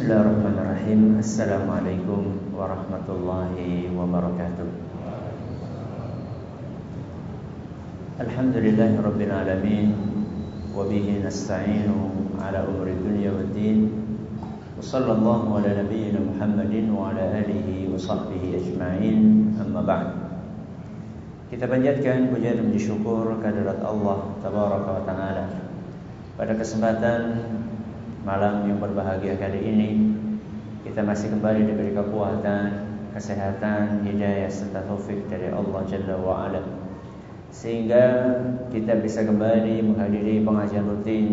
Bismillahirrahmanirrahim. Assalamualaikum warahmatullahi wabarakatuh. Alhamdulillahi rabbil alamin. Wabihi nasta'inu ala umri dunia wa din. Wa sallallahu ala nabiyyina Muhammadin Wa ala alihi wa sahbihi ajma'in. Amma ba'd. Kita panjatkan pujian dan syukur kehadirat Allah Tabaraka wa ta'ala. Pada kesempatan malam yang berbahagia kali ini kita masih kembali diberi kekuatan, kesehatan, hidayah serta taufik dari Allah Jalla wa ala. Sehingga kita bisa kembali menghadiri pengajian rutin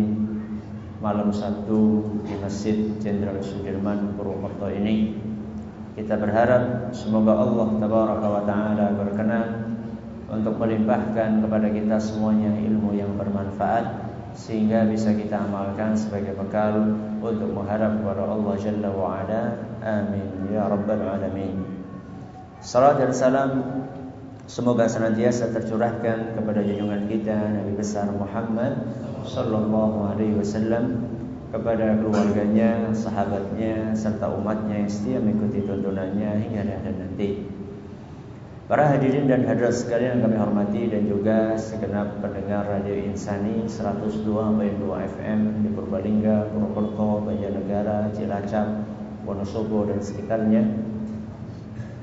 malam Sabtu di Masjid Jenderal Sudirman Purwokerto ini. Kita berharap semoga Allah Tabaraka wa taala berkenan untuk melimpahkan kepada kita semuanya ilmu yang bermanfaat sehingga bisa kita amalkan sebagai bekal untuk mengharap kepada Allah Jalla wa Ala. Amin ya rabbal alamin. Salam dan salam semoga senantiasa tercurahkan kepada junjungan kita Nabi besar Muhammad sallallahu alaihi wasallam kepada keluarganya, sahabatnya serta umatnya yang setia mengikuti tuntunannya hingga akhir nanti. Para hadirin dan hadirat sekalian yang kami hormati dan juga segenap pendengar Radio Insani 102.2 FM di Purbalingga, Purwokerto, Banjarnegara, Cilacap, Wonosobo dan sekitarnya.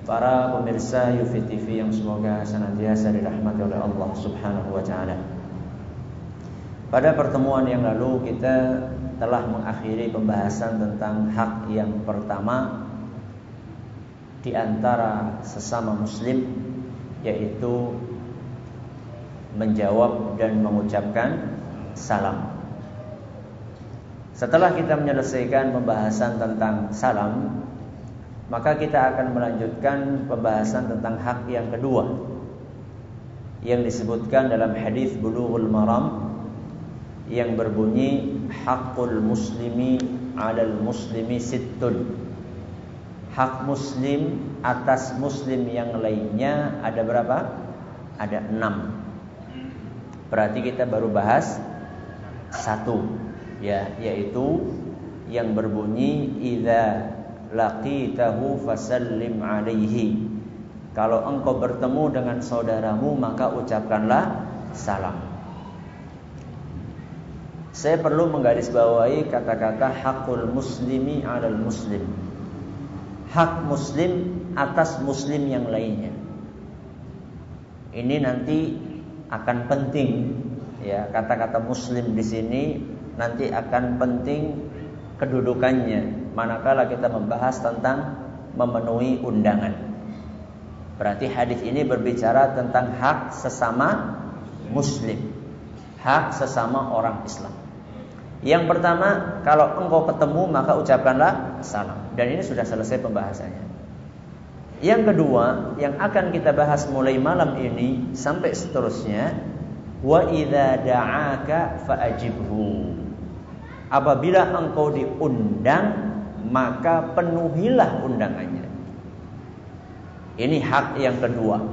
Para pemirsa Yufi TV yang semoga senantiasa dirahmati oleh Allah Subhanahu wa taala. Pada pertemuan yang lalu kita telah mengakhiri pembahasan tentang hak yang pertama di antara sesama muslim yaitu menjawab dan mengucapkan salam. Setelah kita menyelesaikan pembahasan tentang salam, maka kita akan melanjutkan pembahasan tentang hak yang kedua yang disebutkan dalam hadis Bulughul Maram yang berbunyi hakul muslimi 'alal muslimi sittun hak muslim atas muslim yang lainnya ada berapa? Ada enam. Berarti kita baru bahas satu, ya, yaitu yang berbunyi idza laqitahu fasallim alaihi. Kalau engkau bertemu dengan saudaramu maka ucapkanlah salam. Saya perlu menggarisbawahi kata-kata hakul muslimi alal muslim hak muslim atas muslim yang lainnya. Ini nanti akan penting ya kata-kata muslim di sini nanti akan penting kedudukannya manakala kita membahas tentang memenuhi undangan. Berarti hadis ini berbicara tentang hak sesama muslim, hak sesama orang Islam. Yang pertama, kalau engkau ketemu maka ucapkanlah salam. Dan ini sudah selesai pembahasannya. Yang kedua, yang akan kita bahas mulai malam ini sampai seterusnya, wa idza da'aka fa'ajibhu. Apabila engkau diundang, maka penuhilah undangannya. Ini hak yang kedua.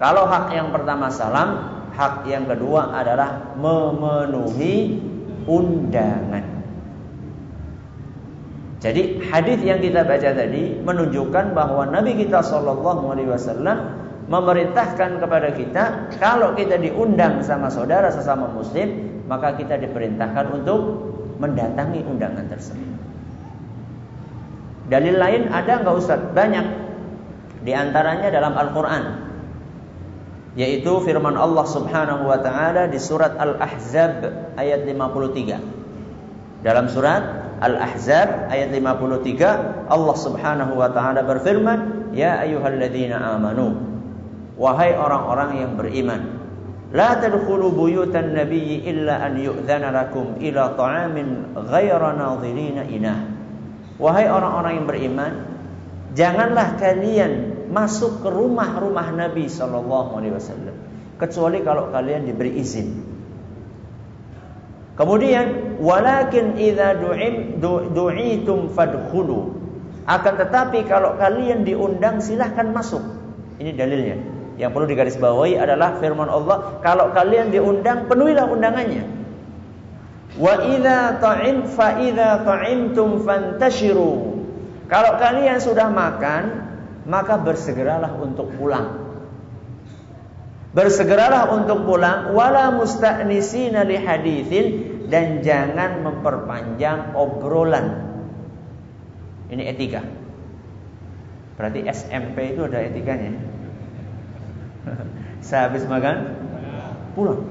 Kalau hak yang pertama salam, hak yang kedua adalah memenuhi undangan. Jadi hadis yang kita baca tadi menunjukkan bahwa Nabi kita Shallallahu Alaihi Wasallam memerintahkan kepada kita kalau kita diundang sama saudara sesama Muslim maka kita diperintahkan untuk mendatangi undangan tersebut. Dalil lain ada nggak Ustaz? Banyak. Di antaranya dalam Al-Quran yaitu firman Allah Subhanahu wa taala di surat Al-Ahzab ayat 53. Dalam surat Al-Ahzab ayat 53 Allah Subhanahu wa taala berfirman, "Ya ayyuhalladzina amanu" Wahai orang-orang yang beriman, la tadkhulu buyutan nabiyyi illa an yu'dzana lakum ila ta'amin ghaira nadhirina inah. Wahai orang-orang yang beriman, janganlah kalian masuk ke rumah-rumah Nabi Shallallahu Alaihi Wasallam kecuali kalau kalian diberi izin. Kemudian walakin idza du'im du'itum fadkhulu. Akan tetapi kalau kalian diundang silahkan masuk. Ini dalilnya. Yang perlu digarisbawahi adalah firman Allah, kalau kalian diundang penuhilah undangannya. Wa idza ta'im fa idza ta'imtum fantashiru. Kalau kalian sudah makan, maka bersegeralah untuk pulang. Bersegeralah untuk pulang wala musta'nisina li haditsin dan jangan memperpanjang obrolan. Ini etika. Berarti SMP itu ada etikanya. Sehabis makan pulang.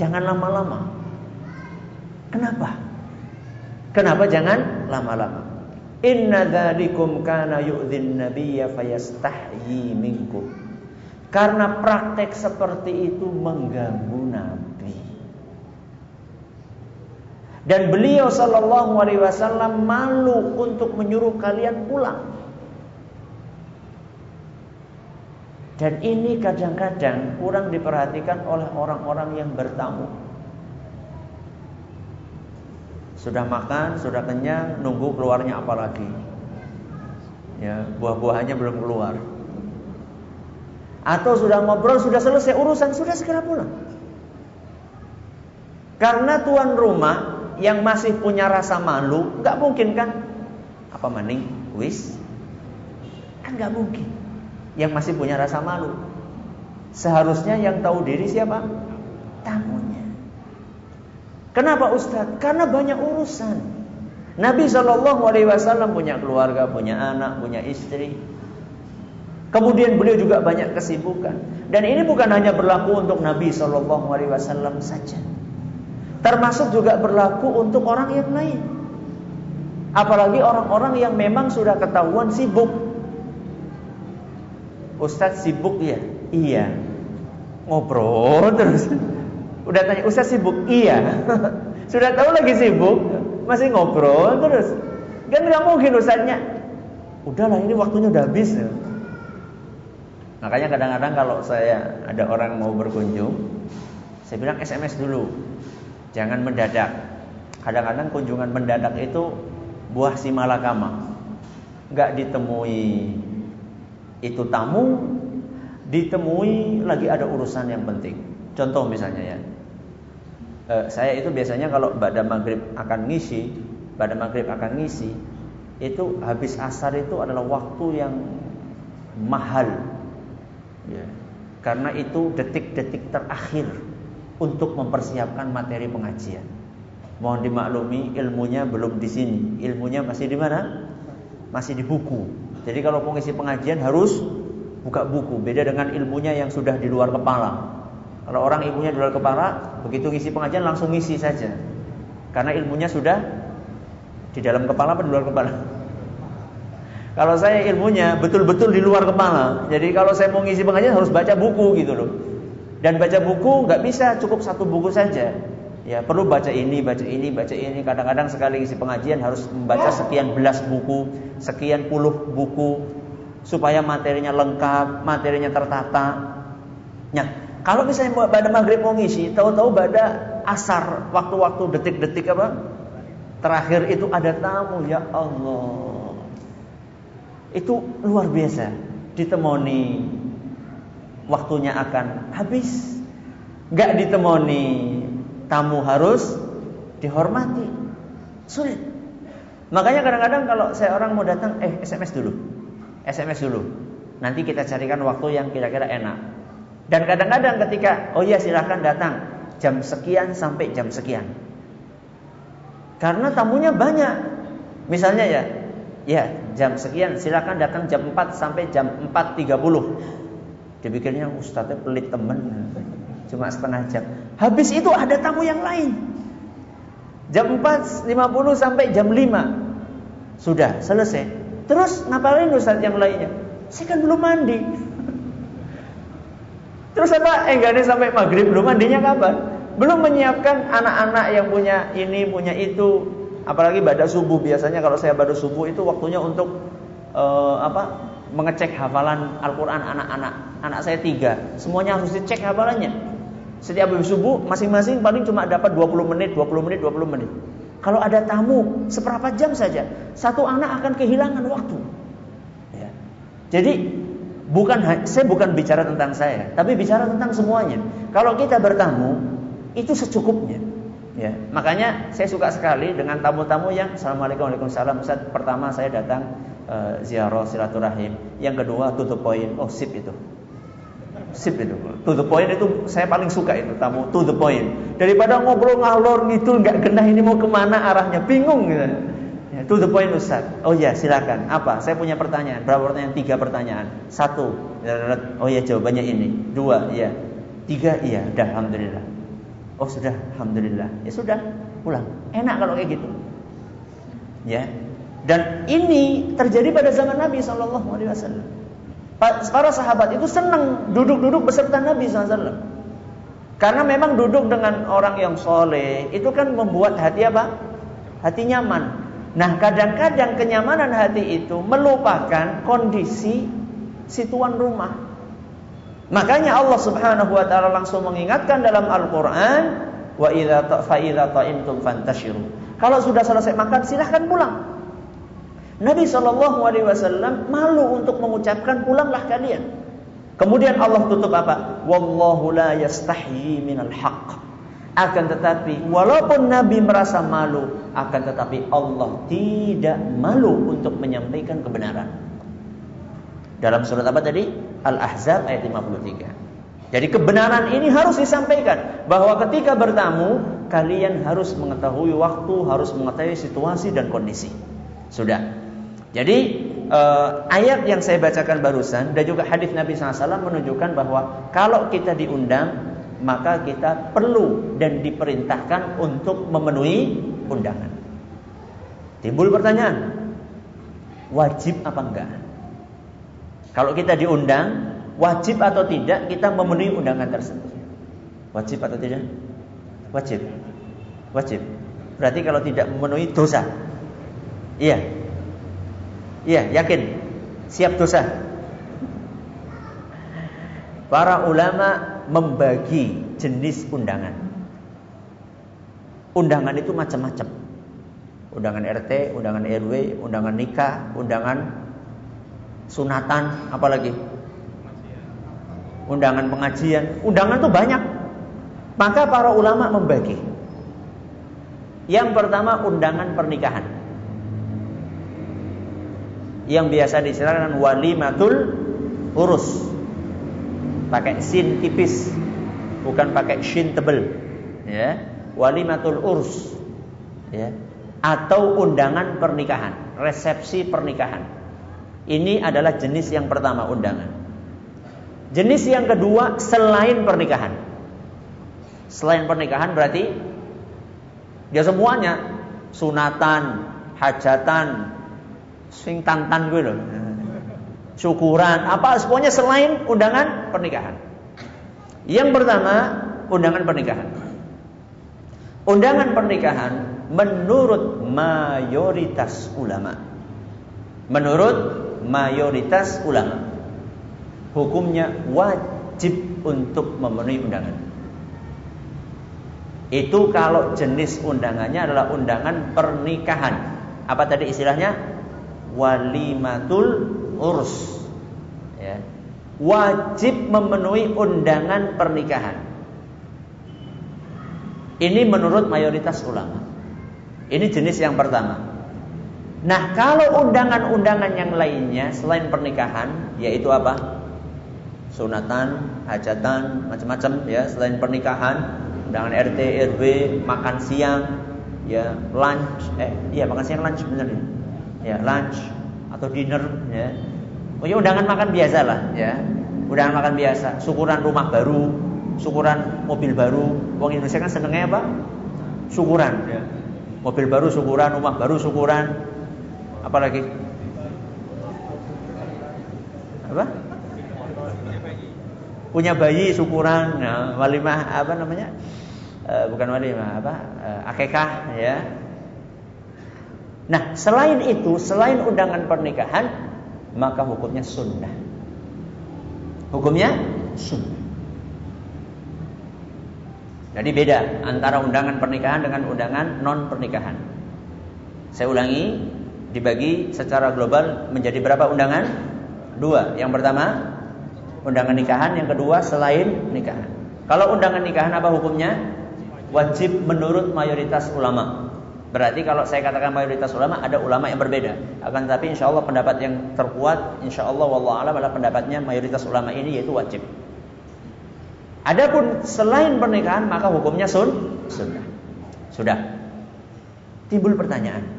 Jangan lama-lama. Kenapa? Kenapa jangan lama-lama? Inna dzalikum kana yu'dhin nabiyya fayastahyi minkum. Karena praktek seperti itu mengganggu Nabi. Dan beliau Shallallahu Alaihi Wasallam malu untuk menyuruh kalian pulang. Dan ini kadang-kadang kurang diperhatikan oleh orang-orang yang bertamu. Sudah makan, sudah kenyang, nunggu keluarnya apa lagi? Ya, buah-buahannya belum keluar. Atau sudah ngobrol, sudah selesai urusan, sudah segera pulang. Karena tuan rumah yang masih punya rasa malu, nggak mungkin kan? Apa maning? Wis? Kan nggak mungkin. Yang masih punya rasa malu. Seharusnya yang tahu diri siapa? Tamunya. Kenapa Ustadz? Karena banyak urusan. Nabi Shallallahu Alaihi Wasallam punya keluarga, punya anak, punya istri, Kemudian beliau juga banyak kesibukan. Dan ini bukan hanya berlaku untuk Nabi Shallallahu Alaihi Wasallam saja, termasuk juga berlaku untuk orang yang lain. Apalagi orang-orang yang memang sudah ketahuan sibuk. Ustadz sibuk ya? Iya. Ngobrol terus. Udah tanya Ustadz sibuk? Iya. sudah tahu lagi sibuk, masih ngobrol terus. Kan nggak mungkin Ustadznya. Udahlah ini waktunya udah habis. Makanya kadang-kadang kalau saya ada orang mau berkunjung, saya bilang SMS dulu. Jangan mendadak. Kadang-kadang kunjungan mendadak itu buah si malakama. Enggak ditemui itu tamu, ditemui lagi ada urusan yang penting. Contoh misalnya ya. Eh, saya itu biasanya kalau pada maghrib akan ngisi, pada maghrib akan ngisi, itu habis asar itu adalah waktu yang mahal ya. Karena itu detik-detik terakhir untuk mempersiapkan materi pengajian. Mohon dimaklumi ilmunya belum di sini, ilmunya masih di mana? Masih di buku. Jadi kalau pengisi pengajian harus buka buku. Beda dengan ilmunya yang sudah di luar kepala. Kalau orang ilmunya di luar kepala, begitu ngisi pengajian langsung ngisi saja. Karena ilmunya sudah di dalam kepala atau di luar kepala? Kalau saya ilmunya betul-betul di luar kepala. Jadi kalau saya mau ngisi pengajian harus baca buku gitu loh. Dan baca buku nggak bisa cukup satu buku saja. Ya perlu baca ini, baca ini, baca ini. Kadang-kadang sekali ngisi pengajian harus membaca sekian belas buku, sekian puluh buku supaya materinya lengkap, materinya tertata. Nah, kalau misalnya pada maghrib mau ngisi, tahu-tahu pada asar, waktu-waktu detik-detik apa? Terakhir itu ada tamu, ya Allah itu luar biasa. Ditemoni waktunya akan habis. Nggak ditemoni tamu harus dihormati. Sulit. Makanya kadang-kadang kalau saya orang mau datang eh SMS dulu. SMS dulu. Nanti kita carikan waktu yang kira-kira enak. Dan kadang-kadang ketika oh iya silahkan datang. Jam sekian sampai jam sekian. Karena tamunya banyak. Misalnya ya Ya, jam sekian silakan datang jam 4 sampai jam 4.30. Dipikirnya ustadznya pelit temen. Cuma setengah jam. Habis itu ada tamu yang lain. Jam 4.50 sampai jam 5. Sudah, selesai. Terus ngapain ustadz yang lainnya? Saya kan belum mandi. Terus apa? Eh enggak sampai maghrib belum mandinya kapan? Belum menyiapkan anak-anak yang punya ini, punya itu, Apalagi pada subuh biasanya kalau saya pada subuh itu waktunya untuk uh, apa? mengecek hafalan Al-Qur'an anak-anak. Anak saya tiga, semuanya harus dicek hafalannya. Setiap habis subuh masing-masing paling cuma dapat 20 menit, 20 menit, 20 menit. Kalau ada tamu seperempat jam saja, satu anak akan kehilangan waktu. Ya. Jadi bukan saya bukan bicara tentang saya, tapi bicara tentang semuanya. Kalau kita bertamu itu secukupnya. Ya, makanya saya suka sekali dengan tamu-tamu yang Assalamualaikum Waalaikumsalam Ustaz, pertama saya datang uh, ziarah silaturahim, yang kedua tutup poin. Oh, sip itu. Sip itu. To the point itu saya paling suka itu tamu to the point. Daripada ngobrol ngalor ngidul nggak genah ini mau ke mana arahnya, bingung gitu. Ya, to the point Ustaz. Oh ya, silakan. Apa? Saya punya pertanyaan. Berapa pertanyaan? Tiga pertanyaan. Satu. Oh ya, jawabannya ini. Dua, iya. Tiga, iya. Dah, alhamdulillah. Oh sudah, alhamdulillah. Ya sudah, pulang. Enak kalau kayak gitu. Ya. Dan ini terjadi pada zaman Nabi Shallallahu Alaihi Wasallam. Para sahabat itu senang duduk-duduk beserta Nabi SAW. Karena memang duduk dengan orang yang soleh itu kan membuat hati apa? Hati nyaman. Nah kadang-kadang kenyamanan hati itu melupakan kondisi si tuan rumah. Makanya Allah Subhanahu wa taala langsung mengingatkan dalam Al-Qur'an, "Wa idza fa idza ta'imtum fantashiru." Kalau sudah selesai makan silahkan pulang. Nabi Shallallahu alaihi wasallam malu untuk mengucapkan pulanglah kalian. Kemudian Allah tutup apa? Wallahu la yastahyi minal haqq. Akan tetapi walaupun Nabi merasa malu, akan tetapi Allah tidak malu untuk menyampaikan kebenaran. Dalam surat apa tadi? Al-Ahzab ayat 53. Jadi kebenaran ini harus disampaikan bahwa ketika bertamu kalian harus mengetahui waktu, harus mengetahui situasi dan kondisi. Sudah. Jadi uh, ayat yang saya bacakan barusan dan juga hadis Nabi SAW menunjukkan bahwa kalau kita diundang maka kita perlu dan diperintahkan untuk memenuhi undangan. Timbul pertanyaan, wajib apa enggak? Kalau kita diundang, wajib atau tidak kita memenuhi undangan tersebut? Wajib atau tidak? Wajib. Wajib. Berarti kalau tidak memenuhi dosa. Iya. Iya, yakin. Siap dosa. Para ulama membagi jenis undangan. Undangan itu macam-macam. Undangan RT, undangan RW, undangan nikah, undangan sunatan, apalagi undangan pengajian, undangan itu banyak. Maka para ulama membagi. Yang pertama undangan pernikahan. Yang biasa disebut walimatul urus. Pakai sin tipis, bukan pakai shin tebel. Ya, walimatul urus. Ya. Atau undangan pernikahan, resepsi pernikahan. Ini adalah jenis yang pertama undangan. Jenis yang kedua selain pernikahan. Selain pernikahan berarti dia semuanya sunatan, hajatan, sing tantan gue loh. Syukuran, apa semuanya selain undangan pernikahan. Yang pertama, undangan pernikahan. Undangan pernikahan menurut mayoritas ulama. Menurut mayoritas ulama hukumnya wajib untuk memenuhi undangan. Itu kalau jenis undangannya adalah undangan pernikahan. Apa tadi istilahnya? Walimatul urs. Ya. Wajib memenuhi undangan pernikahan. Ini menurut mayoritas ulama. Ini jenis yang pertama. Nah, kalau undangan-undangan yang lainnya selain pernikahan, yaitu apa? Sunatan, hajatan, macam-macam ya, selain pernikahan, undangan RT, RW, makan siang, ya, lunch, eh, iya makan siang lunch benar ya. Ya, lunch atau dinner ya. Oh ya undangan makan biasa lah ya. Undangan makan biasa, syukuran rumah baru, syukuran mobil baru. Wong Indonesia kan senengnya apa? Syukuran ya. Mobil baru syukuran, rumah baru syukuran, apa lagi? Apa? Punya bayi syukuran, nah, walimah apa namanya? E, bukan walimah apa? E, akekah ya. Nah, selain itu, selain undangan pernikahan, maka hukumnya sunnah. Hukumnya sunnah. Jadi beda antara undangan pernikahan dengan undangan non pernikahan. Saya ulangi, dibagi secara global menjadi berapa undangan? Dua. Yang pertama undangan nikahan, yang kedua selain nikahan. Kalau undangan nikahan apa hukumnya? Wajib menurut mayoritas ulama. Berarti kalau saya katakan mayoritas ulama ada ulama yang berbeda. Akan tetapi insya Allah pendapat yang terkuat, insya Allah wallahu alam adalah pendapatnya mayoritas ulama ini yaitu wajib. Adapun selain pernikahan maka hukumnya sun sunnah. Sudah. Timbul pertanyaan.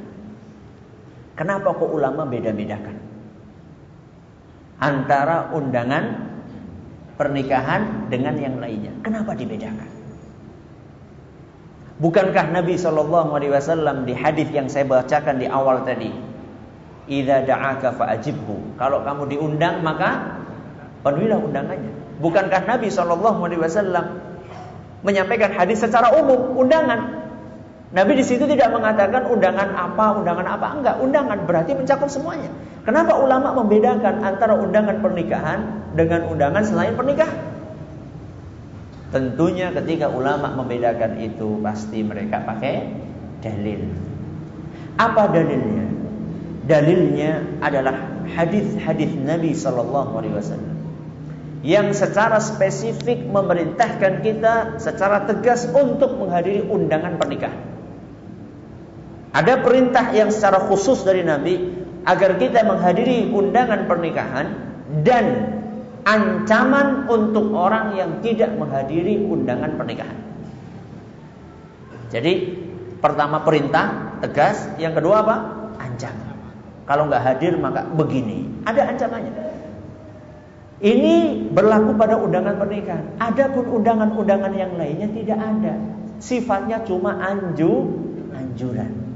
Kenapa kok ulama beda-bedakan? Antara undangan pernikahan dengan yang lainnya. Kenapa dibedakan? Bukankah Nabi Shallallahu Alaihi Wasallam di hadis yang saya bacakan di awal tadi, "Ida da'aka fa'ajibhu." Kalau kamu diundang maka penuhilah undangannya. Bukankah Nabi Shallallahu Alaihi Wasallam menyampaikan hadis secara umum undangan? Nabi di situ tidak mengatakan undangan apa, undangan apa, enggak. Undangan berarti mencakup semuanya. Kenapa ulama membedakan antara undangan pernikahan dengan undangan selain pernikahan? Tentunya ketika ulama membedakan itu pasti mereka pakai dalil. Apa dalilnya? Dalilnya adalah hadis-hadis Nabi Shallallahu Alaihi Wasallam yang secara spesifik memerintahkan kita secara tegas untuk menghadiri undangan pernikahan. Ada perintah yang secara khusus dari Nabi agar kita menghadiri undangan pernikahan dan ancaman untuk orang yang tidak menghadiri undangan pernikahan. Jadi pertama perintah tegas, yang kedua apa? Ancaman. Kalau nggak hadir maka begini. Ada ancamannya. Ini berlaku pada undangan pernikahan. Adapun undangan-undangan yang lainnya tidak ada. Sifatnya cuma anju, anjuran.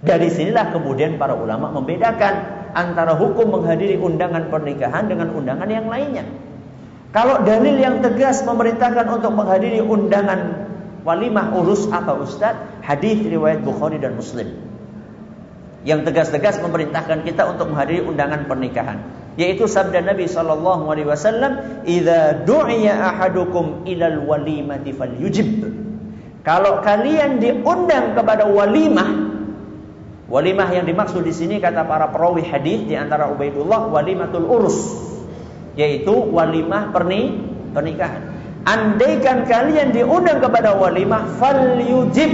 Dari sinilah kemudian para ulama membedakan antara hukum menghadiri undangan pernikahan dengan undangan yang lainnya. Kalau dalil yang tegas memerintahkan untuk menghadiri undangan walimah urus apa Ustaz? Hadis riwayat Bukhari dan Muslim. Yang tegas-tegas memerintahkan kita untuk menghadiri undangan pernikahan, yaitu sabda Nabi sallallahu alaihi wasallam, "Idza du'iya ahadukum ilal walimati falyujib." Kalau kalian diundang kepada walimah, Walimah yang dimaksud di sini kata para perawi hadis di antara Ubaidullah walimatul urus. Yaitu walimah perni pernikahan. Andaikan kalian diundang kepada walimah fal yujib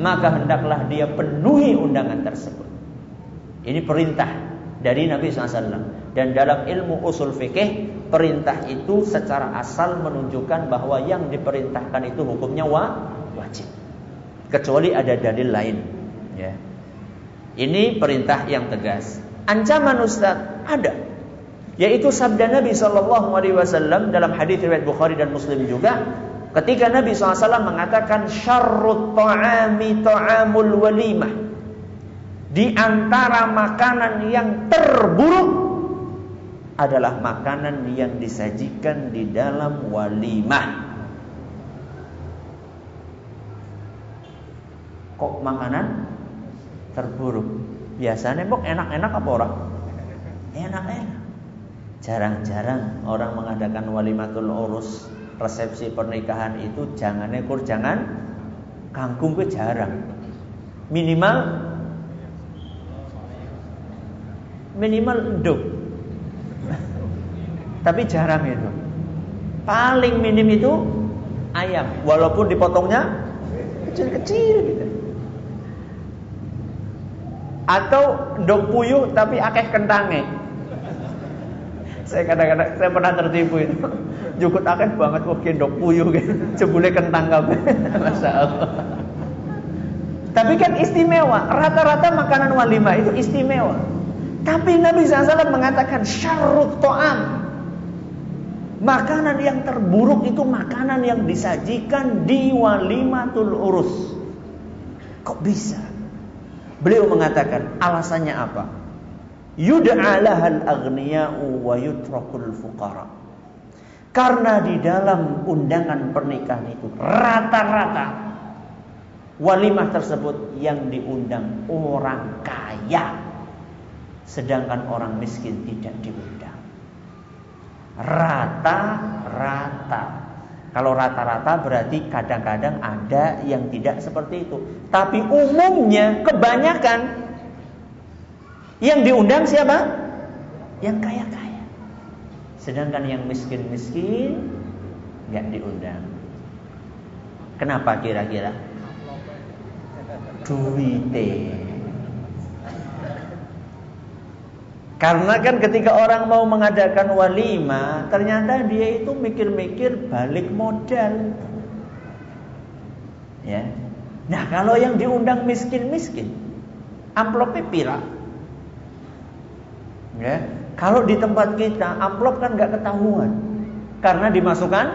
maka hendaklah dia penuhi undangan tersebut. Ini perintah dari Nabi SAW dan dalam ilmu usul fikih perintah itu secara asal menunjukkan bahwa yang diperintahkan itu hukumnya wajib. Kecuali ada dalil lain ya ini perintah yang tegas. Ancaman Ustaz ada. Yaitu sabda Nabi Shallallahu Alaihi Wasallam dalam hadis riwayat Bukhari dan Muslim juga, ketika Nabi SAW mengatakan syarrut ta'ami ta'amul walimah. Di antara makanan yang terburuk adalah makanan yang disajikan di dalam walimah. Kok makanan terburuk. Biasanya kok enak-enak apa orang? Enak-enak. Jarang-jarang orang mengadakan walimatul urus, resepsi pernikahan itu jangan ekor jangan kangkung ke jarang. Minimal minimal enduk. Tapi jarang itu. Paling minim itu ayam, walaupun dipotongnya kecil-kecil gitu atau dok puyuh tapi akeh kentangnya. Saya kadang-kadang saya pernah tertipu itu. Jukut akeh banget kok dok puyuh gitu. Cebule kentang kabeh. Masya Allah. Tapi kan istimewa. Rata-rata makanan walimah itu istimewa. Tapi Nabi SAW mengatakan syarrut to'am. Makanan yang terburuk itu makanan yang disajikan di walimatul urus. Kok bisa? Beliau mengatakan alasannya apa? Yud'alahal aghniya'u wa yutrakul fuqara. Karena di dalam undangan pernikahan itu rata-rata walimah tersebut yang diundang orang kaya sedangkan orang miskin tidak diundang. Rata-rata kalau rata-rata berarti kadang-kadang ada yang tidak seperti itu. Tapi umumnya kebanyakan yang diundang siapa? Yang kaya-kaya. Sedangkan yang miskin-miskin nggak diundang. Kenapa kira-kira? Duite. Karena kan ketika orang mau mengadakan walima, ternyata dia itu mikir-mikir balik modal. Ya. Nah, kalau yang diundang miskin-miskin, amplopnya pira. Ya. Kalau di tempat kita, amplop kan nggak ketahuan. Karena dimasukkan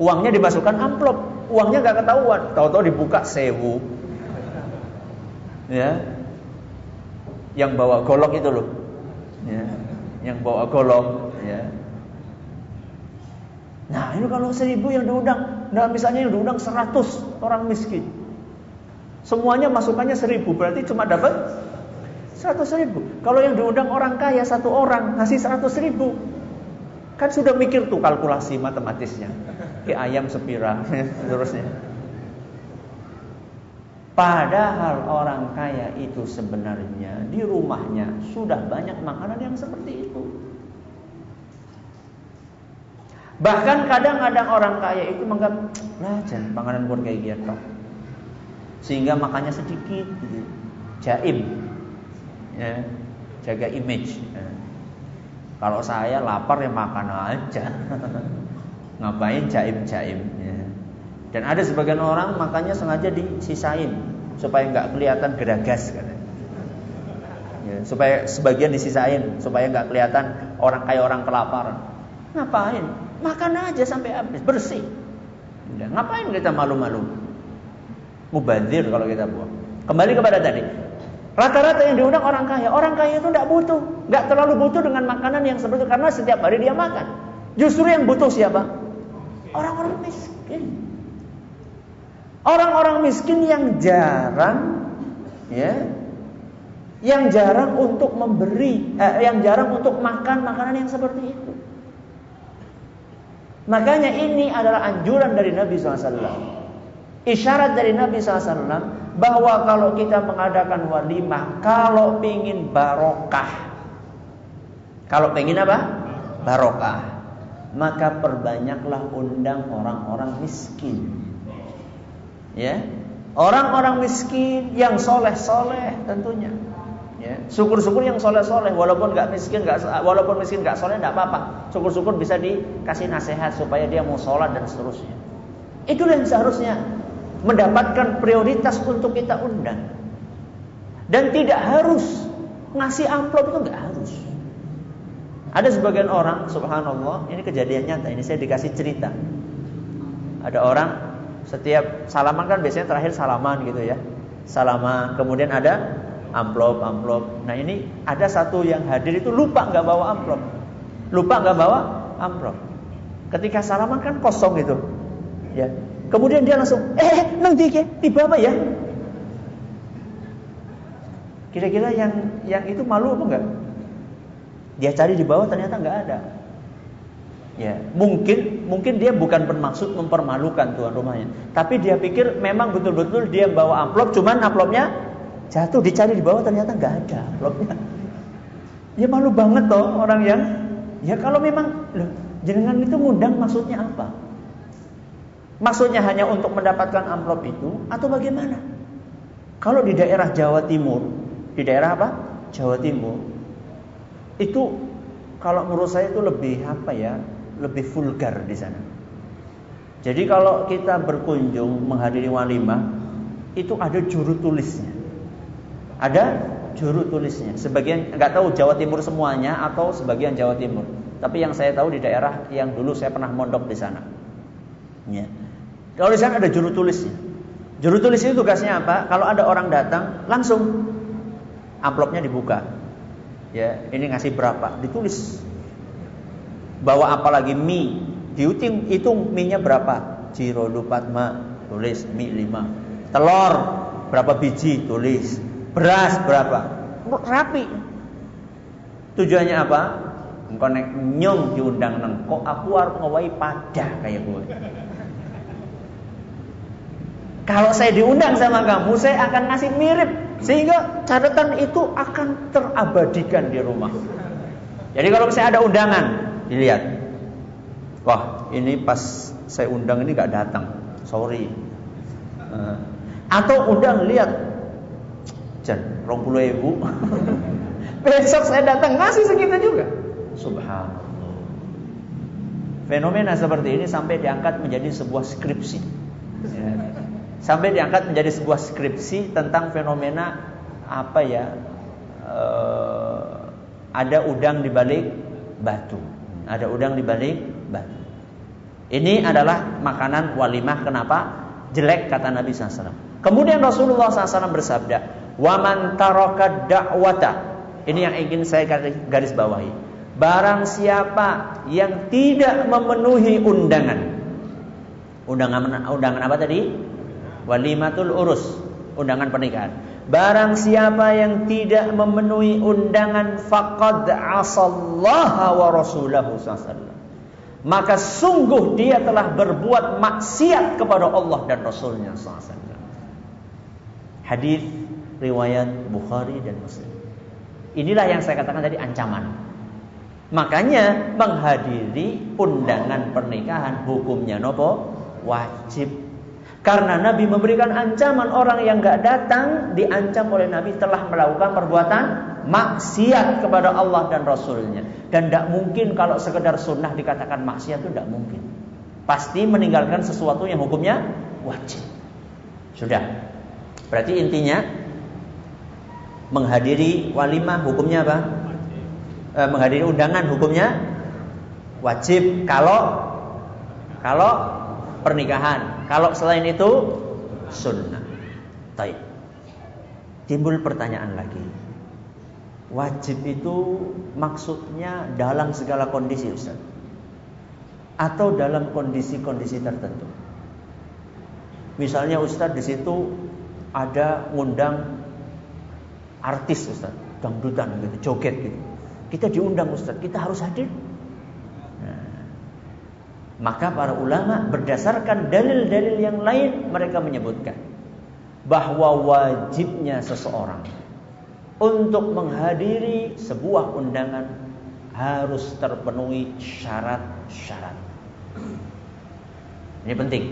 uangnya dimasukkan amplop, uangnya nggak ketahuan. Tahu-tahu dibuka sewu. Ya. Yang bawa golok itu loh ya, yang bawa golok ya. Nah ini kalau seribu yang diundang, nah misalnya yang diundang seratus orang miskin, semuanya masukannya seribu, berarti cuma dapat seratus ribu. Kalau yang diundang orang kaya satu orang ngasih seratus ribu, kan sudah mikir tuh kalkulasi matematisnya, ke ayam sepira, terusnya. Padahal orang kaya itu sebenarnya di rumahnya sudah banyak makanan yang seperti itu. Bahkan kadang-kadang orang kaya itu menganggap, panganan pun kayak gitu. Sehingga makannya sedikit gitu. Jaim. Ya, jaga image. Ya. Kalau saya lapar ya makan aja. Ngapain jaim-jaim ya. Dan ada sebagian orang makannya sengaja disisain supaya nggak kelihatan geragas kan. Ya, supaya sebagian disisain supaya nggak kelihatan orang kayak orang kelaparan. Ngapain? Makan aja sampai habis, bersih. Udah, ngapain kita malu-malu? Mubazir kalau kita buang. Kembali kepada tadi. Rata-rata yang diundang orang kaya. Orang kaya itu tidak butuh. Nggak terlalu butuh dengan makanan yang seperti. Karena setiap hari dia makan. Justru yang butuh siapa? Orang-orang miskin. Orang-orang miskin yang jarang ya yang jarang untuk memberi, eh, yang jarang untuk makan makanan yang seperti itu. Makanya ini adalah anjuran dari Nabi SAW. Isyarat dari Nabi SAW bahwa kalau kita mengadakan walimah, kalau ingin barokah, kalau ingin apa? Barokah, maka perbanyaklah undang orang-orang miskin. Ya, orang-orang miskin yang soleh-soleh tentunya. Ya, syukur-syukur yang soleh-soleh, walaupun nggak miskin, nggak walaupun miskin nggak soleh nggak apa-apa. Syukur-syukur bisa dikasih nasihat supaya dia mau sholat dan seterusnya. Itulah yang seharusnya mendapatkan prioritas untuk kita undang. Dan tidak harus ngasih amplop itu nggak harus. Ada sebagian orang, subhanallah, ini kejadian nyata. Ini saya dikasih cerita. Ada orang setiap salaman kan biasanya terakhir salaman gitu ya. Salaman, kemudian ada amplop, amplop. Nah ini ada satu yang hadir itu lupa nggak bawa amplop, lupa nggak bawa amplop. Ketika salaman kan kosong gitu, ya. Kemudian dia langsung, eh, nanti ke, tiba apa ya? Kira-kira yang yang itu malu apa enggak? Dia cari di bawah ternyata nggak ada. Ya, mungkin mungkin dia bukan bermaksud mempermalukan tuan rumahnya, tapi dia pikir memang betul-betul dia bawa amplop, cuman amplopnya jatuh dicari di bawah ternyata nggak ada amplopnya. Ya malu banget toh orang yang ya kalau memang loh, jenengan itu ngundang maksudnya apa? Maksudnya hanya untuk mendapatkan amplop itu atau bagaimana? Kalau di daerah Jawa Timur, di daerah apa? Jawa Timur, itu kalau menurut saya itu lebih apa ya? Lebih vulgar di sana. Jadi kalau kita berkunjung menghadiri walimah itu ada juru tulisnya. Ada juru tulisnya. Sebagian nggak tahu Jawa Timur semuanya atau sebagian Jawa Timur. Tapi yang saya tahu di daerah yang dulu saya pernah mondok di sana. Ya. Kalau di sana ada juru tulisnya. Juru tulis itu tugasnya apa? Kalau ada orang datang, langsung amplopnya dibuka. Ya, ini ngasih berapa? Ditulis bawa apa lagi? Mie dihitung hitung mie-nya berapa? Ciro ma. Tulis mie 5 telur berapa biji? Tulis. Beras berapa? Rapi? Tujuannya apa? Engkau nek nyong diundang neng kok aku harus ngawai pada kayak gue? Kalau saya diundang sama kamu saya akan ngasih mirip. Sehingga catatan itu akan terabadikan di rumah. Jadi kalau saya ada undangan dilihat. Wah, ini pas saya undang ini gak datang. Sorry, Atau undang lihat, Jan, rong puluh ibu. Besok saya datang ngasih segitu juga. Subhanallah. Fenomena seperti ini sampai diangkat menjadi sebuah skripsi. Ya. Sampai diangkat menjadi sebuah skripsi tentang fenomena apa ya? Uh, ada udang di balik batu. Ada udang di balik batu. Ini adalah makanan walimah. Kenapa? Jelek kata Nabi SAW. Kemudian Rasulullah SAW bersabda, "Waman taraka da'wata." Ini yang ingin saya garis bawahi. Barang siapa yang tidak memenuhi undangan. Undangan undangan apa tadi? Walimatul urus, undangan pernikahan. Barang siapa yang tidak memenuhi undangan faqad asallaha wa rasulahu sallallahu maka sungguh dia telah berbuat maksiat kepada Allah dan Rasulnya sallallahu Hadis riwayat Bukhari dan Muslim. Inilah yang saya katakan tadi ancaman. Makanya menghadiri undangan pernikahan hukumnya nopo wajib. Karena Nabi memberikan ancaman orang yang nggak datang diancam oleh Nabi telah melakukan perbuatan maksiat kepada Allah dan Rasulnya. Dan tidak mungkin kalau sekedar sunnah dikatakan maksiat itu tidak mungkin. Pasti meninggalkan sesuatu yang hukumnya wajib. Sudah. Berarti intinya menghadiri walimah hukumnya apa? e, menghadiri undangan hukumnya wajib kalau kalau pernikahan. Kalau selain itu sunnah. Taib. Timbul pertanyaan lagi. Wajib itu maksudnya dalam segala kondisi Ustaz. Atau dalam kondisi-kondisi tertentu. Misalnya Ustaz di situ ada ngundang artis Ustaz, dangdutan gitu, joget gitu. Kita diundang Ustaz, kita harus hadir. Maka para ulama berdasarkan dalil-dalil yang lain mereka menyebutkan bahwa wajibnya seseorang untuk menghadiri sebuah undangan harus terpenuhi syarat-syarat. Ini penting,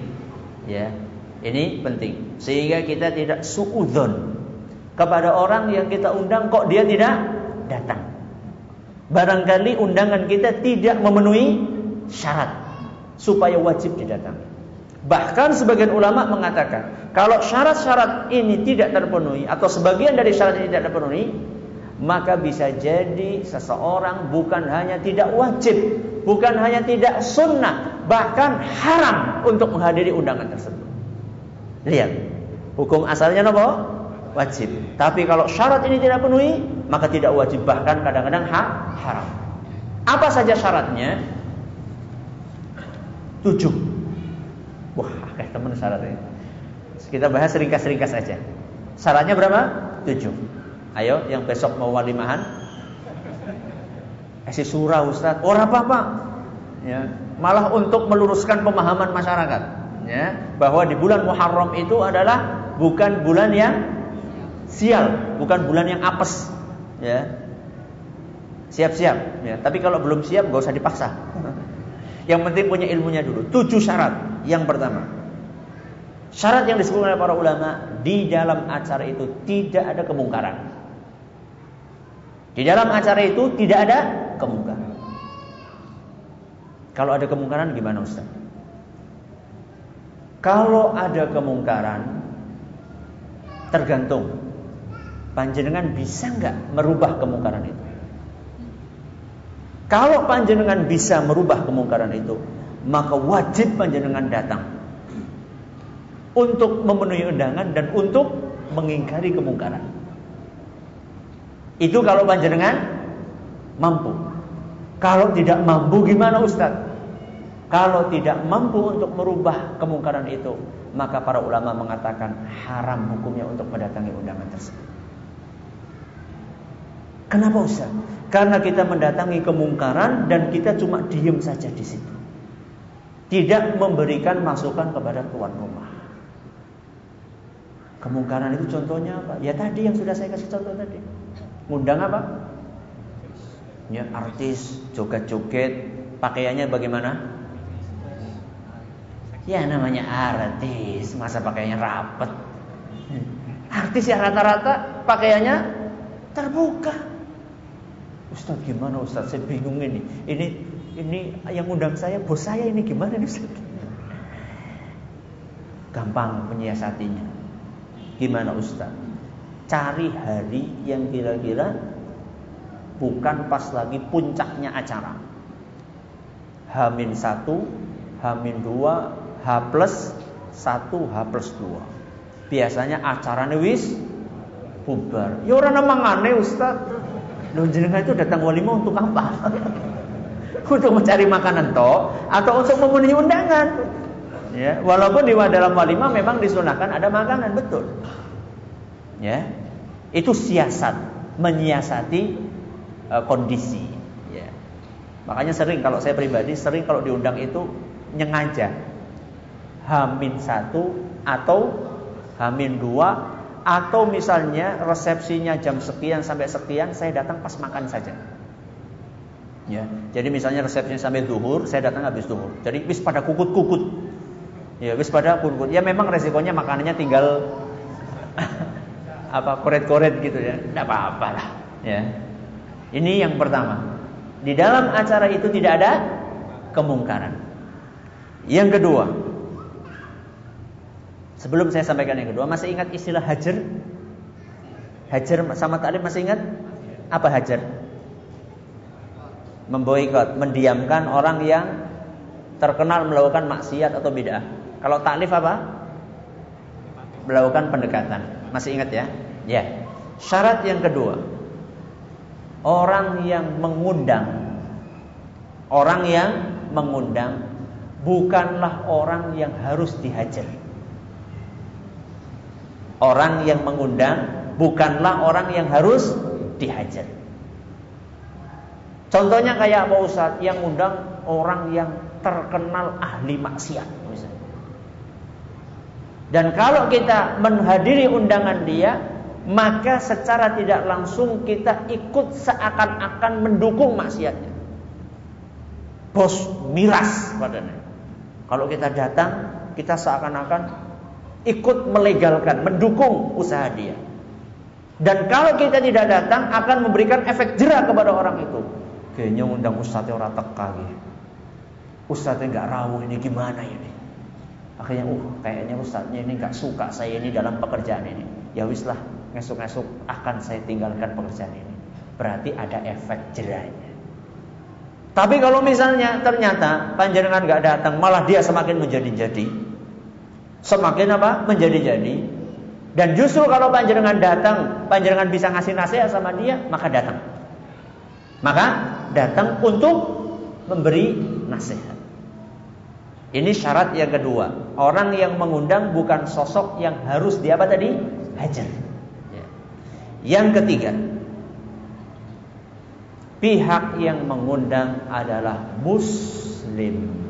ya. Ini penting sehingga kita tidak suudzon kepada orang yang kita undang kok dia tidak datang. Barangkali undangan kita tidak memenuhi syarat supaya wajib didatangi. Bahkan sebagian ulama mengatakan, kalau syarat-syarat ini tidak terpenuhi atau sebagian dari syarat ini tidak terpenuhi, maka bisa jadi seseorang bukan hanya tidak wajib, bukan hanya tidak sunnah, bahkan haram untuk menghadiri undangan tersebut. Lihat, hukum asalnya apa? wajib. Tapi kalau syarat ini tidak penuhi, maka tidak wajib bahkan kadang-kadang ha haram. Apa saja syaratnya? Tujuh. Wah, kayak teman syaratnya. Kita bahas ringkas-ringkas saja. Syaratnya berapa? Tujuh. Ayo, yang besok mau walimahan. Esi surah Ustaz. Orang apa-apa. Ya, malah untuk meluruskan pemahaman masyarakat. Ya, bahwa di bulan Muharram itu adalah bukan bulan yang sial, bukan bulan yang apes. Ya. Siap-siap, ya. Tapi kalau belum siap gak usah dipaksa. Yang penting punya ilmunya dulu. Tujuh syarat. Yang pertama, syarat yang disebut oleh para ulama di dalam acara itu tidak ada kemungkaran. Di dalam acara itu tidak ada kemungkaran. Kalau ada kemungkaran gimana Ustaz? Kalau ada kemungkaran tergantung panjenengan bisa nggak merubah kemungkaran itu? Kalau panjenengan bisa merubah kemungkaran itu, maka wajib panjenengan datang untuk memenuhi undangan dan untuk mengingkari kemungkaran. Itu kalau panjenengan mampu. Kalau tidak mampu gimana Ustaz? Kalau tidak mampu untuk merubah kemungkaran itu, maka para ulama mengatakan haram hukumnya untuk mendatangi undangan tersebut. Kenapa Ustaz? Karena kita mendatangi kemungkaran dan kita cuma diem saja di situ. Tidak memberikan masukan kepada tuan rumah. Kemungkaran itu contohnya apa? Ya tadi yang sudah saya kasih contoh tadi. Ngundang apa? Ya artis, joget-joget, pakaiannya bagaimana? Ya namanya artis, masa pakainya rapet. Artis ya rata-rata pakaiannya terbuka. Ustadz gimana Ustadz? Saya bingung ini. Ini ini yang undang saya bos saya ini gimana nih Ustadz? Gampang menyiasatinya. Gimana Ustadz? Cari hari yang kira-kira bukan pas lagi puncaknya acara. Hamin satu, Hamin dua, H plus 1 H plus 2 Biasanya acaranya wis bubar Ya orang namang aneh Ustaz Loh jenengan itu datang walimah untuk apa? untuk mencari makanan toh Atau untuk memenuhi undangan Ya, walaupun di dalam walimah memang disunahkan ada makanan betul. Ya, itu siasat, menyiasati uh, kondisi. Ya. Makanya sering kalau saya pribadi sering kalau diundang itu nyengaja Hamin satu atau Hamin dua atau misalnya resepsinya jam sekian sampai sekian saya datang pas makan saja. Ya, jadi misalnya resepsinya sampai duhur, saya datang habis duhur. Jadi bis pada kukut-kukut. Ya, bis pada kukut. Ya memang resikonya makanannya tinggal apa koret-koret gitu ya. Tidak apa-apa lah. Ya. Ini yang pertama. Di dalam acara itu tidak ada kemungkaran. Yang kedua, Sebelum saya sampaikan yang kedua, masih ingat istilah hajar? Hajar sama taklim masih ingat? Apa hajar? Memboikot, mendiamkan orang yang terkenal melakukan maksiat atau bid'ah. Kalau taklif apa? Melakukan pendekatan. Masih ingat ya? Ya. Syarat yang kedua, orang yang mengundang orang yang mengundang bukanlah orang yang harus dihajar. Orang yang mengundang bukanlah orang yang harus dihajar. Contohnya kayak Pak Ustadz yang undang orang yang terkenal ahli maksiat misalnya. Dan kalau kita menghadiri undangan dia, maka secara tidak langsung kita ikut seakan-akan mendukung maksiatnya. Bos miras padanya. Kalau kita datang, kita seakan-akan ikut melegalkan, mendukung usaha dia. Dan kalau kita tidak datang akan memberikan efek jerah kepada orang itu. Kayaknya undang ustadznya orang teka gitu. Ustadznya nggak rawuh ini gimana ini? Akhirnya, uh, kayaknya ustadznya ini nggak suka saya ini dalam pekerjaan ini. Ya wis lah, ngesuk-ngesuk akan saya tinggalkan pekerjaan ini. Berarti ada efek jerahnya. Tapi kalau misalnya ternyata panjenengan nggak datang, malah dia semakin menjadi-jadi, semakin apa? Menjadi-jadi. Dan justru kalau panjenengan datang, panjenengan bisa ngasih nasihat sama dia, maka datang. Maka datang untuk memberi nasihat. Ini syarat yang kedua. Orang yang mengundang bukan sosok yang harus dia apa tadi? Hajar. Ya. Yang ketiga, pihak yang mengundang adalah muslim.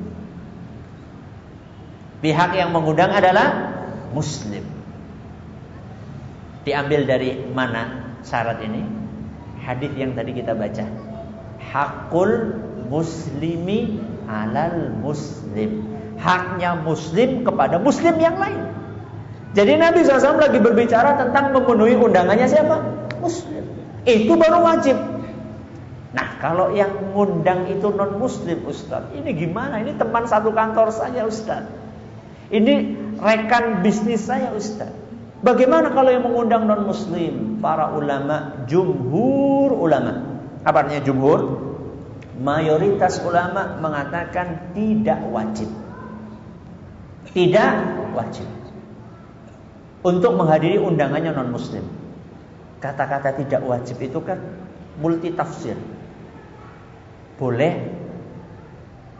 Pihak yang mengundang adalah muslim. Diambil dari mana syarat ini? Hadis yang tadi kita baca. Hakul muslimi alal muslim. Haknya muslim kepada muslim yang lain. Jadi Nabi SAW lagi berbicara tentang memenuhi undangannya siapa? Muslim. Itu baru wajib. Nah kalau yang ngundang itu non muslim Ustaz Ini gimana? Ini teman satu kantor saja Ustaz ini rekan bisnis saya Ustaz. Bagaimana kalau yang mengundang non muslim? Para ulama, jumhur ulama. Apa artinya jumhur? Mayoritas ulama mengatakan tidak wajib. Tidak wajib. Untuk menghadiri undangannya non muslim. Kata-kata tidak wajib itu kan multi tafsir. Boleh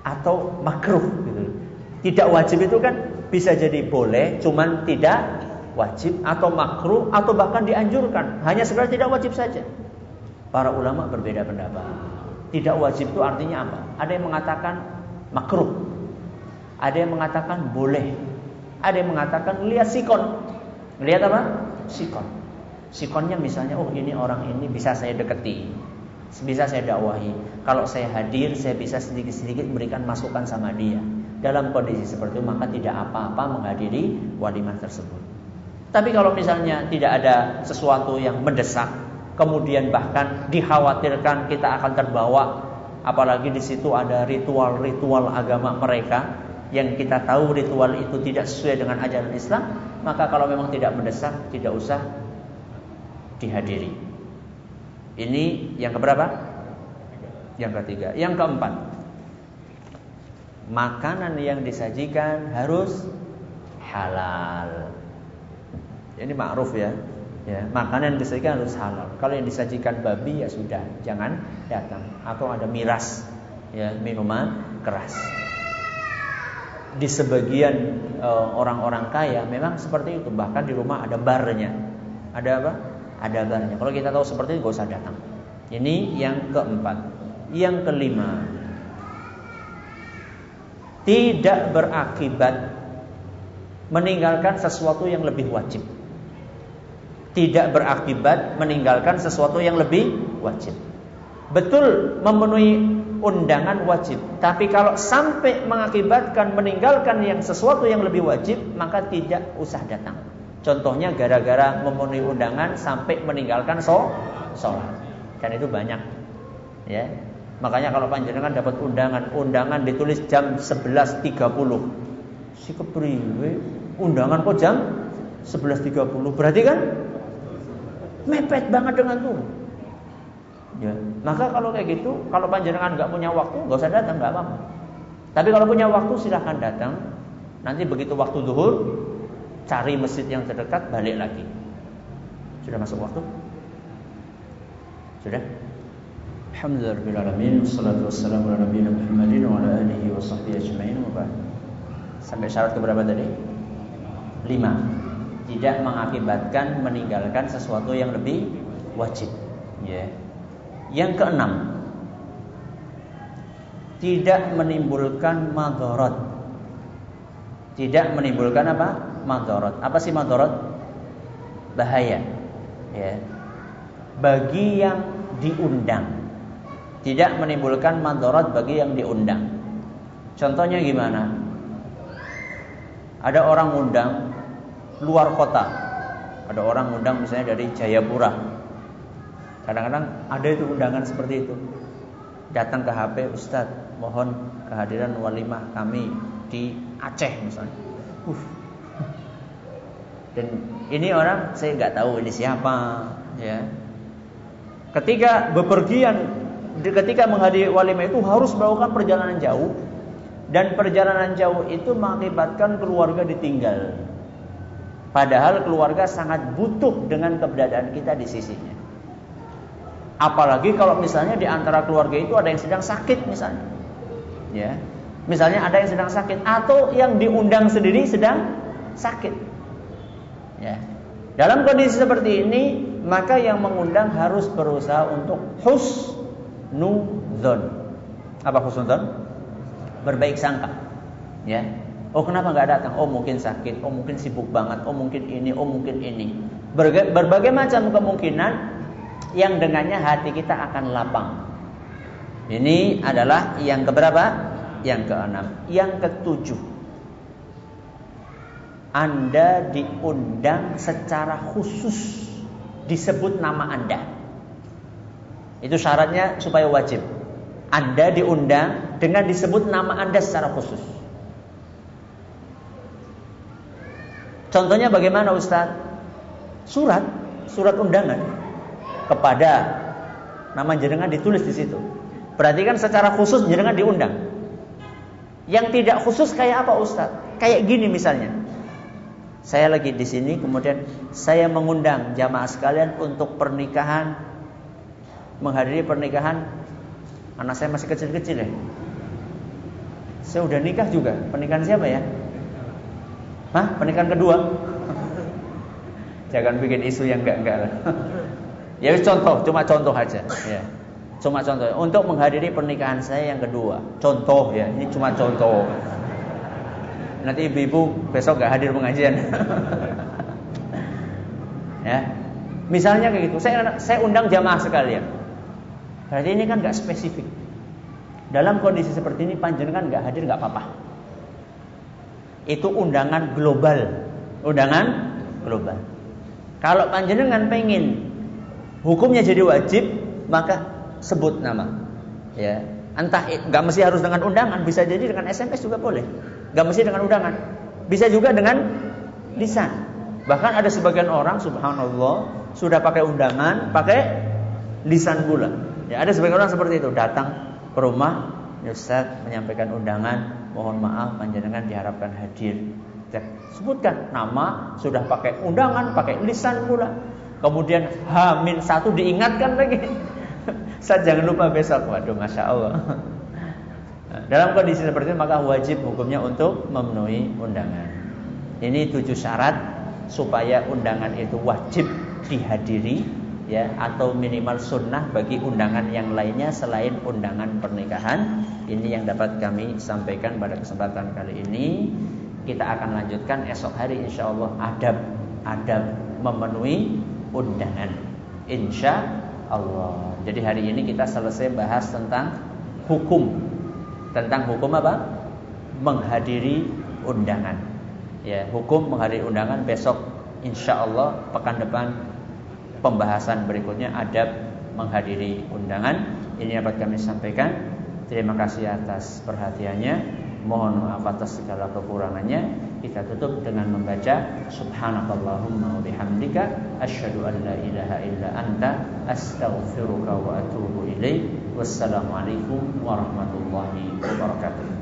atau makruh gitu. Tidak wajib itu kan bisa jadi boleh, cuman tidak wajib atau makruh atau bahkan dianjurkan. Hanya sekedar tidak wajib saja. Para ulama berbeda pendapat. Tidak wajib itu artinya apa? Ada yang mengatakan makruh. Ada yang mengatakan boleh. Ada yang mengatakan lihat sikon. Lihat apa? Sikon. Sikonnya misalnya, oh ini orang ini bisa saya deketi. Bisa saya dakwahi. Kalau saya hadir, saya bisa sedikit-sedikit memberikan masukan sama dia dalam kondisi seperti itu maka tidak apa-apa menghadiri walimah tersebut. Tapi kalau misalnya tidak ada sesuatu yang mendesak, kemudian bahkan dikhawatirkan kita akan terbawa, apalagi di situ ada ritual-ritual agama mereka yang kita tahu ritual itu tidak sesuai dengan ajaran Islam, maka kalau memang tidak mendesak, tidak usah dihadiri. Ini yang keberapa? Yang ketiga. Yang keempat, makanan yang disajikan harus halal. Ini ma'ruf ya. Ya, makanan yang disajikan harus halal. Kalau yang disajikan babi ya sudah, jangan datang. Atau ada miras, ya minuman keras. Di sebagian eh, orang-orang uh, kaya memang seperti itu. Bahkan di rumah ada barnya. Ada apa? Ada barnya. Kalau kita tahu seperti itu, gak usah datang. Ini yang keempat. Yang kelima, tidak berakibat meninggalkan sesuatu yang lebih wajib. Tidak berakibat meninggalkan sesuatu yang lebih wajib. Betul memenuhi undangan wajib, tapi kalau sampai mengakibatkan meninggalkan yang sesuatu yang lebih wajib, maka tidak usah datang. Contohnya gara-gara memenuhi undangan sampai meninggalkan sholat. Dan itu banyak. Ya, Makanya kalau panjenengan dapat undangan, undangan ditulis jam 11.30. Si kepriwe, undangan kok jam 11.30. Berarti kan mepet banget dengan tuh. Ya, maka kalau kayak gitu, kalau panjenengan nggak punya waktu, nggak usah datang, nggak apa-apa. Tapi kalau punya waktu silahkan datang. Nanti begitu waktu duhur, cari masjid yang terdekat, balik lagi. Sudah masuk waktu? Sudah? Sampai syarat keberapa tadi? Lima Tidak mengakibatkan meninggalkan sesuatu yang lebih wajib ya. Yang keenam Tidak menimbulkan madorot Tidak menimbulkan apa? Madorot Apa sih madorot? Bahaya ya. Bagi yang diundang tidak menimbulkan mandorot bagi yang diundang. Contohnya gimana? Ada orang undang luar kota. Ada orang undang misalnya dari Jayapura. Kadang-kadang ada itu undangan seperti itu. Datang ke HP Ustadz, mohon kehadiran walimah kami di Aceh misalnya. Uh. Dan ini orang saya nggak tahu ini siapa, ya. Ketika bepergian ketika menghadiri walimah itu harus melakukan perjalanan jauh dan perjalanan jauh itu mengakibatkan keluarga ditinggal. Padahal keluarga sangat butuh dengan keberadaan kita di sisinya. Apalagi kalau misalnya di antara keluarga itu ada yang sedang sakit misalnya. Ya. Misalnya ada yang sedang sakit atau yang diundang sendiri sedang sakit. Ya. Dalam kondisi seperti ini, maka yang mengundang harus berusaha untuk hus husnuzon. Apa husnuzon? Berbaik sangka. Ya. Oh kenapa nggak datang? Oh mungkin sakit, oh mungkin sibuk banget, oh mungkin ini, oh mungkin ini. Berbagai, berbagai macam kemungkinan yang dengannya hati kita akan lapang. Ini adalah yang keberapa? Yang keenam. Yang ketujuh. Anda diundang secara khusus disebut nama Anda. Itu syaratnya supaya wajib. Anda diundang dengan disebut nama Anda secara khusus. Contohnya bagaimana Ustaz? Surat, surat undangan kepada nama jenengan ditulis di situ. Berarti kan secara khusus jenengan diundang. Yang tidak khusus kayak apa Ustaz? Kayak gini misalnya. Saya lagi di sini kemudian saya mengundang jamaah sekalian untuk pernikahan menghadiri pernikahan anak saya masih kecil-kecil ya. Saya udah nikah juga. Pernikahan siapa ya? Hah? Pernikahan kedua? Jangan bikin isu yang enggak-enggak lah. ya contoh, cuma contoh aja. Ya. Cuma contoh. Untuk menghadiri pernikahan saya yang kedua. Contoh ya, ini cuma contoh. Nanti ibu-ibu besok gak hadir pengajian. ya. Misalnya kayak gitu. Saya saya undang jamaah sekalian. Berarti ini kan nggak spesifik. Dalam kondisi seperti ini panjenengan nggak hadir nggak apa-apa. Itu undangan global. Undangan global. Kalau panjenengan pengen hukumnya jadi wajib, maka sebut nama. Ya, entah nggak mesti harus dengan undangan, bisa jadi dengan SMS juga boleh. Nggak mesti dengan undangan, bisa juga dengan lisan. Bahkan ada sebagian orang, subhanallah, sudah pakai undangan, pakai lisan pula. Ya, ada sebagian orang seperti itu, datang ke rumah, ya Ustaz menyampaikan undangan, mohon maaf panjenengan diharapkan hadir. Ya, sebutkan nama, sudah pakai undangan, pakai lisan pula. Kemudian Hamin satu diingatkan lagi. Saya jangan lupa besok. Waduh, masya Allah. Dalam kondisi seperti itu maka wajib hukumnya untuk memenuhi undangan. Ini tujuh syarat supaya undangan itu wajib dihadiri ya atau minimal sunnah bagi undangan yang lainnya selain undangan pernikahan. Ini yang dapat kami sampaikan pada kesempatan kali ini. Kita akan lanjutkan esok hari insya Allah adab adab memenuhi undangan. Insya Allah. Jadi hari ini kita selesai bahas tentang hukum tentang hukum apa? Menghadiri undangan. Ya, hukum menghadiri undangan besok insya Allah pekan depan pembahasan berikutnya adab menghadiri undangan. Ini dapat kami sampaikan. Terima kasih atas perhatiannya. Mohon maaf atas segala kekurangannya. Kita tutup dengan membaca Subhanakallahumma wa bihamdika asyhadu an la ilaha illa anta astaghfiruka wa atubu ilaik. Wassalamualaikum warahmatullahi wabarakatuh.